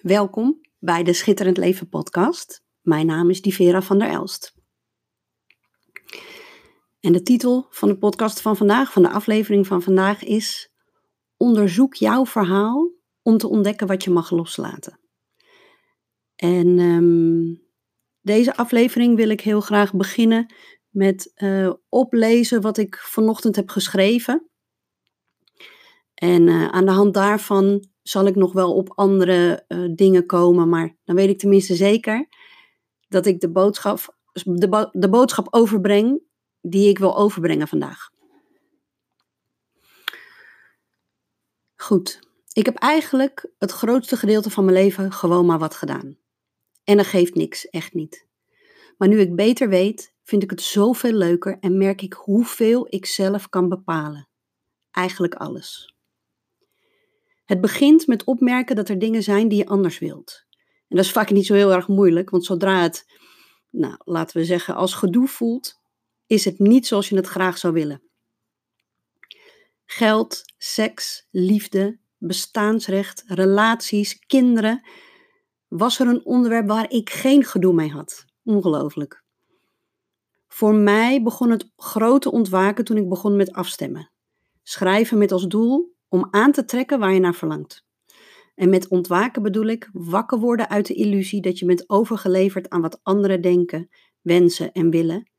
Welkom bij de Schitterend Leven podcast. Mijn naam is Divera van der Elst. En de titel van de podcast van vandaag, van de aflevering van vandaag is Onderzoek jouw verhaal om te ontdekken wat je mag loslaten. En um, deze aflevering wil ik heel graag beginnen met uh, oplezen wat ik vanochtend heb geschreven. En uh, aan de hand daarvan zal ik nog wel op andere uh, dingen komen, maar dan weet ik tenminste zeker dat ik de boodschap, de, de boodschap overbreng die ik wil overbrengen vandaag. Goed, ik heb eigenlijk het grootste gedeelte van mijn leven gewoon maar wat gedaan. En dat geeft niks, echt niet. Maar nu ik beter weet, vind ik het zoveel leuker en merk ik hoeveel ik zelf kan bepalen. Eigenlijk alles. Het begint met opmerken dat er dingen zijn die je anders wilt. En dat is vaak niet zo heel erg moeilijk, want zodra het, nou, laten we zeggen, als gedoe voelt, is het niet zoals je het graag zou willen. Geld, seks, liefde, bestaansrecht, relaties, kinderen. Was er een onderwerp waar ik geen gedoe mee had? Ongelooflijk. Voor mij begon het grote ontwaken toen ik begon met afstemmen. Schrijven met als doel om aan te trekken waar je naar verlangt. En met ontwaken bedoel ik wakker worden uit de illusie dat je bent overgeleverd aan wat anderen denken, wensen en willen.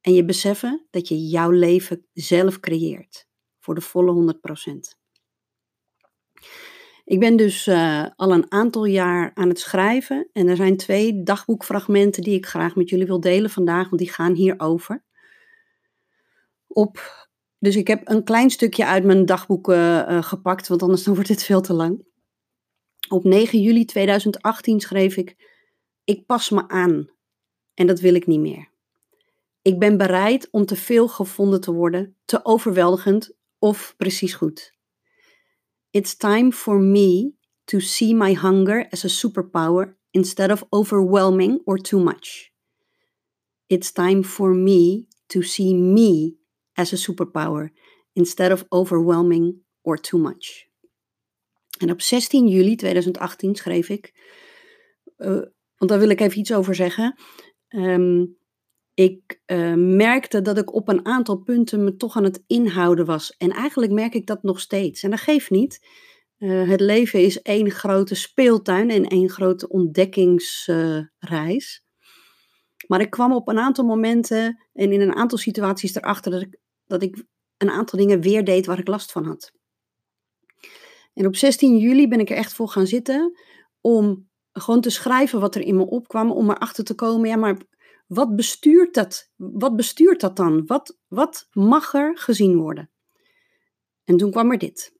En je beseffen dat je jouw leven zelf creëert. Voor de volle 100%. Ik ben dus uh, al een aantal jaar aan het schrijven. En er zijn twee dagboekfragmenten die ik graag met jullie wil delen vandaag, want die gaan hierover. Op dus ik heb een klein stukje uit mijn dagboek uh, gepakt, want anders dan wordt dit veel te lang. Op 9 juli 2018 schreef ik: Ik pas me aan en dat wil ik niet meer. Ik ben bereid om te veel gevonden te worden, te overweldigend of precies goed. It's time for me to see my hunger as a superpower instead of overwhelming or too much. It's time for me to see me as a superpower instead of overwhelming or too much. En op 16 juli 2018 schreef ik, uh, want daar wil ik even iets over zeggen. Um, ik uh, merkte dat ik op een aantal punten me toch aan het inhouden was. En eigenlijk merk ik dat nog steeds. En dat geeft niet. Uh, het leven is één grote speeltuin en één grote ontdekkingsreis. Maar ik kwam op een aantal momenten en in een aantal situaties erachter dat ik dat ik een aantal dingen weer deed waar ik last van had. En op 16 juli ben ik er echt voor gaan zitten om gewoon te schrijven wat er in me opkwam, om erachter te komen, ja, maar wat bestuurt dat? Wat bestuurt dat dan? Wat, wat mag er gezien worden? En toen kwam er dit.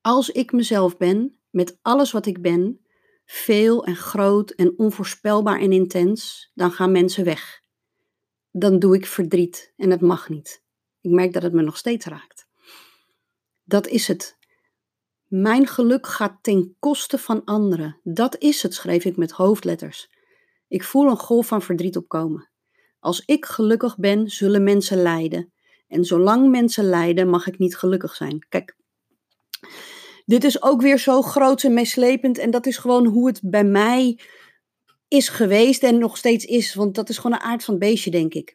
Als ik mezelf ben, met alles wat ik ben, veel en groot en onvoorspelbaar en intens, dan gaan mensen weg dan doe ik verdriet en het mag niet. Ik merk dat het me nog steeds raakt. Dat is het. Mijn geluk gaat ten koste van anderen. Dat is het, schreef ik met hoofdletters. Ik voel een golf van verdriet opkomen. Als ik gelukkig ben, zullen mensen lijden. En zolang mensen lijden, mag ik niet gelukkig zijn. Kijk, dit is ook weer zo groot en meeslepend. En dat is gewoon hoe het bij mij is geweest en nog steeds is. Want dat is gewoon de aard van het beestje, denk ik.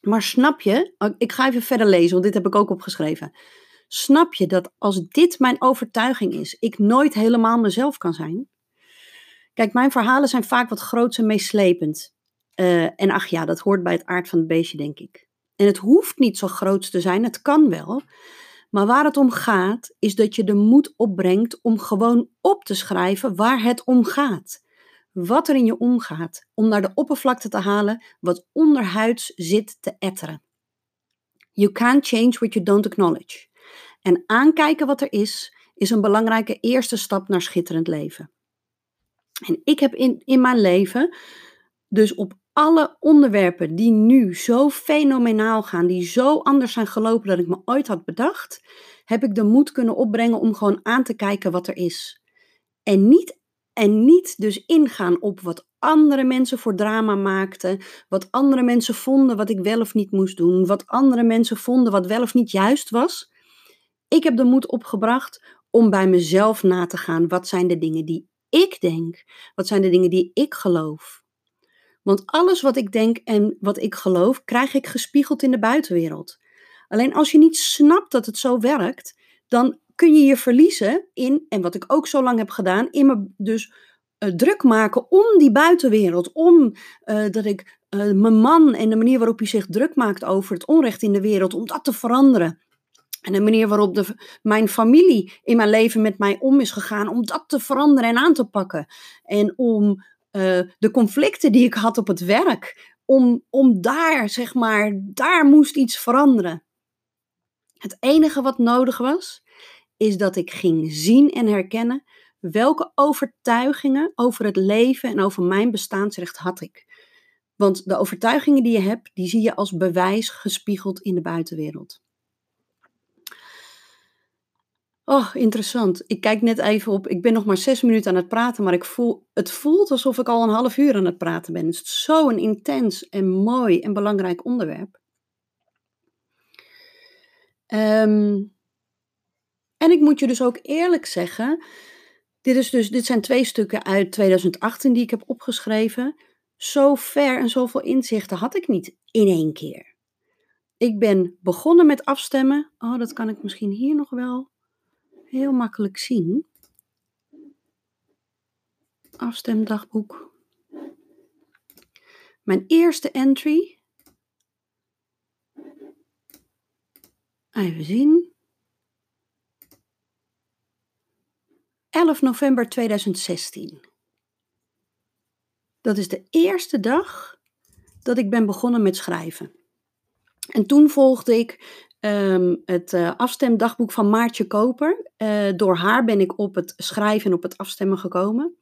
Maar snap je, oh, ik ga even verder lezen, want dit heb ik ook opgeschreven. Snap je dat als dit mijn overtuiging is, ik nooit helemaal mezelf kan zijn? Kijk, mijn verhalen zijn vaak wat groots en meeslepend. Uh, en ach ja, dat hoort bij het aard van het beestje, denk ik. En het hoeft niet zo groot te zijn, het kan wel. Maar waar het om gaat, is dat je de moed opbrengt om gewoon op te schrijven waar het om gaat wat er in je omgaat, om naar de oppervlakte te halen wat onderhuids zit te etteren. You can't change what you don't acknowledge. En aankijken wat er is, is een belangrijke eerste stap naar schitterend leven. En ik heb in, in mijn leven dus op alle onderwerpen die nu zo fenomenaal gaan, die zo anders zijn gelopen dan ik me ooit had bedacht, heb ik de moed kunnen opbrengen om gewoon aan te kijken wat er is. En niet en niet dus ingaan op wat andere mensen voor drama maakten, wat andere mensen vonden wat ik wel of niet moest doen, wat andere mensen vonden wat wel of niet juist was. Ik heb de moed opgebracht om bij mezelf na te gaan wat zijn de dingen die ik denk? Wat zijn de dingen die ik geloof? Want alles wat ik denk en wat ik geloof, krijg ik gespiegeld in de buitenwereld. Alleen als je niet snapt dat het zo werkt, dan kun je je verliezen in, en wat ik ook zo lang heb gedaan, in me dus uh, druk maken om die buitenwereld. Om uh, dat ik uh, mijn man en de manier waarop hij zich druk maakt over het onrecht in de wereld, om dat te veranderen. En de manier waarop de, mijn familie in mijn leven met mij om is gegaan, om dat te veranderen en aan te pakken. En om de conflicten die ik had op het werk, om, om daar, zeg maar, daar moest iets veranderen. Het enige wat nodig was, is dat ik ging zien en herkennen welke overtuigingen over het leven en over mijn bestaansrecht had ik. Want de overtuigingen die je hebt, die zie je als bewijs gespiegeld in de buitenwereld. Oh, interessant. Ik kijk net even op. Ik ben nog maar zes minuten aan het praten, maar ik voel, het voelt alsof ik al een half uur aan het praten ben. Het is zo'n intens en mooi en belangrijk onderwerp. Um, en ik moet je dus ook eerlijk zeggen, dit, is dus, dit zijn twee stukken uit 2018 die ik heb opgeschreven. Zo ver en zoveel inzichten had ik niet in één keer. Ik ben begonnen met afstemmen. Oh, dat kan ik misschien hier nog wel heel makkelijk zien. Afstemdagboek. Mijn eerste entry. Even zien. 11 november 2016. Dat is de eerste dag dat ik ben begonnen met schrijven. En toen volgde ik um, het uh, afstemdagboek van Maartje Koper. Uh, door haar ben ik op het schrijven en op het afstemmen gekomen.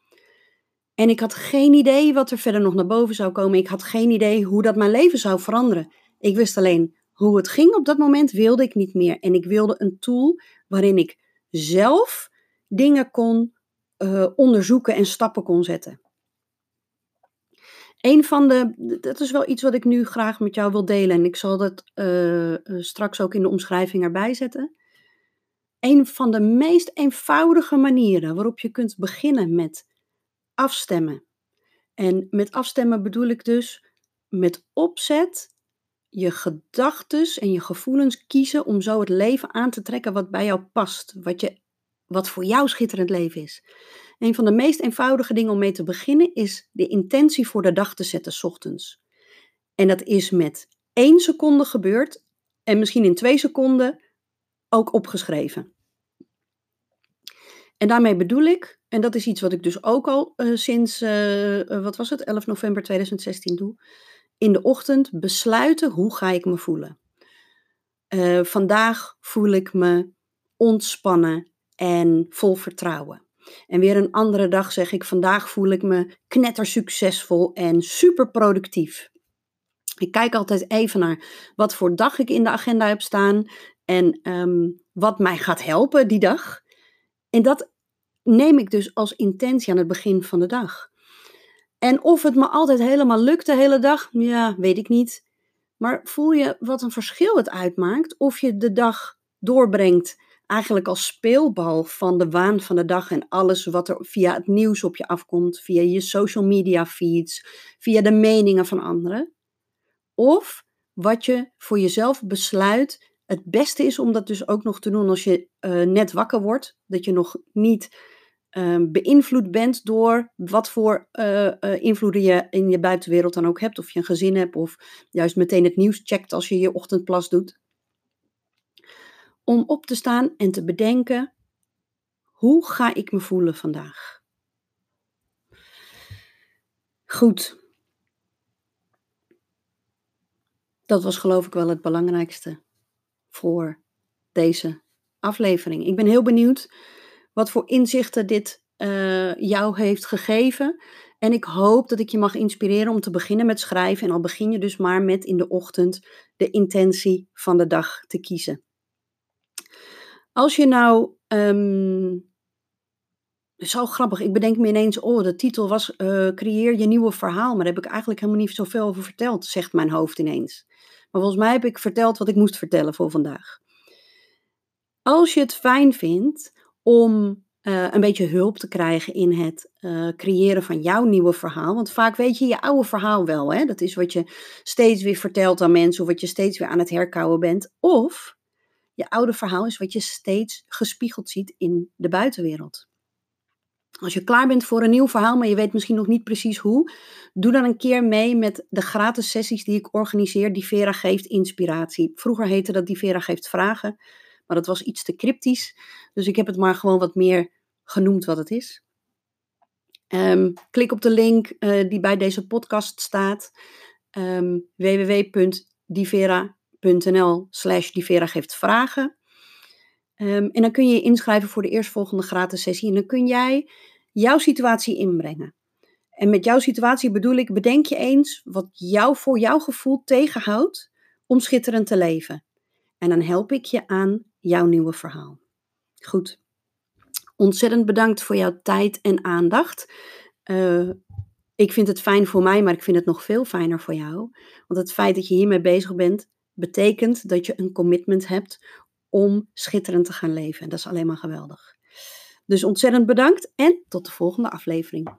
En ik had geen idee wat er verder nog naar boven zou komen. Ik had geen idee hoe dat mijn leven zou veranderen. Ik wist alleen hoe het ging op dat moment, wilde ik niet meer. En ik wilde een tool waarin ik zelf dingen kon uh, onderzoeken en stappen kon zetten. Een van de, dat is wel iets wat ik nu graag met jou wil delen en ik zal dat uh, straks ook in de omschrijving erbij zetten. Een van de meest eenvoudige manieren waarop je kunt beginnen met afstemmen. En met afstemmen bedoel ik dus met opzet je gedachten en je gevoelens kiezen om zo het leven aan te trekken wat bij jou past, wat je wat voor jou schitterend leven is. Een van de meest eenvoudige dingen om mee te beginnen is de intentie voor de dag te zetten, s ochtends. En dat is met één seconde gebeurd en misschien in twee seconden ook opgeschreven. En daarmee bedoel ik, en dat is iets wat ik dus ook al uh, sinds, uh, wat was het, 11 november 2016 doe, in de ochtend besluiten hoe ga ik me voelen. Vandaag voel ik me ontspannen en vol vertrouwen. En weer een andere dag zeg ik, vandaag voel ik me knetter succesvol en super productief. Ik kijk altijd even naar wat voor dag ik in de agenda heb staan en ehm, wat mij gaat helpen die dag. En dat neem ik dus als intentie aan het begin van de dag. En of het me altijd helemaal lukt de hele dag, ja, weet ik niet. Maar voel je wat een verschil het uitmaakt of je de dag doorbrengt eigenlijk als speelbal van de waan van de dag en alles wat er via het nieuws op je afkomt, via je social media feeds, via de meningen van anderen. Of wat je voor jezelf besluit het beste is om dat dus ook nog te doen als je uh, net wakker wordt, dat je nog niet uh, beïnvloed bent door wat voor uh, invloeden je in je buitenwereld dan ook hebt, of je een gezin hebt, of juist meteen het nieuws checkt als je je ochtendplas doet om op te staan en te bedenken: hoe ga ik me voelen vandaag? Goed. Dat was geloof ik wel het belangrijkste voor deze aflevering. Ik ben heel benieuwd wat voor inzichten dit uh, jou heeft gegeven. En ik hoop dat ik je mag inspireren om te beginnen met schrijven. En al begin je dus maar met in de ochtend de intentie van de dag te kiezen. Als je nou. Um, zo grappig. Ik bedenk me ineens, oh, de titel was uh, Creëer je nieuwe verhaal. Maar daar heb ik eigenlijk helemaal niet zoveel over verteld, zegt mijn hoofd ineens. Maar volgens mij heb ik verteld wat ik moest vertellen voor vandaag. Als je het fijn vindt om eh, een beetje hulp te krijgen in het eh, creëren van jouw nieuwe verhaal. Want vaak weet je je oude verhaal wel. Hè? Dat is wat je steeds weer vertelt aan mensen of wat je steeds weer aan het herkouwen bent. Of je oude verhaal is wat je steeds gespiegeld ziet in de buitenwereld. Als je klaar bent voor een nieuw verhaal, maar je weet misschien nog niet precies hoe, doe dan een keer mee met de gratis sessies die ik organiseer. Die Vera geeft inspiratie. Vroeger heette dat Die Vera geeft vragen, maar dat was iets te cryptisch. Dus ik heb het maar gewoon wat meer genoemd wat het is. Um, klik op de link uh, die bij deze podcast staat. Um, www.divera.nl slash divera geeft vragen. Um, en dan kun je je inschrijven voor de eerstvolgende gratis sessie. En dan kun jij jouw situatie inbrengen. En met jouw situatie bedoel ik, bedenk je eens wat jou voor jouw gevoel tegenhoudt om schitterend te leven. En dan help ik je aan jouw nieuwe verhaal. Goed. Ontzettend bedankt voor jouw tijd en aandacht. Uh, ik vind het fijn voor mij, maar ik vind het nog veel fijner voor jou. Want het feit dat je hiermee bezig bent, betekent dat je een commitment hebt om schitterend te gaan leven. En dat is alleen maar geweldig. Dus ontzettend bedankt en tot de volgende aflevering.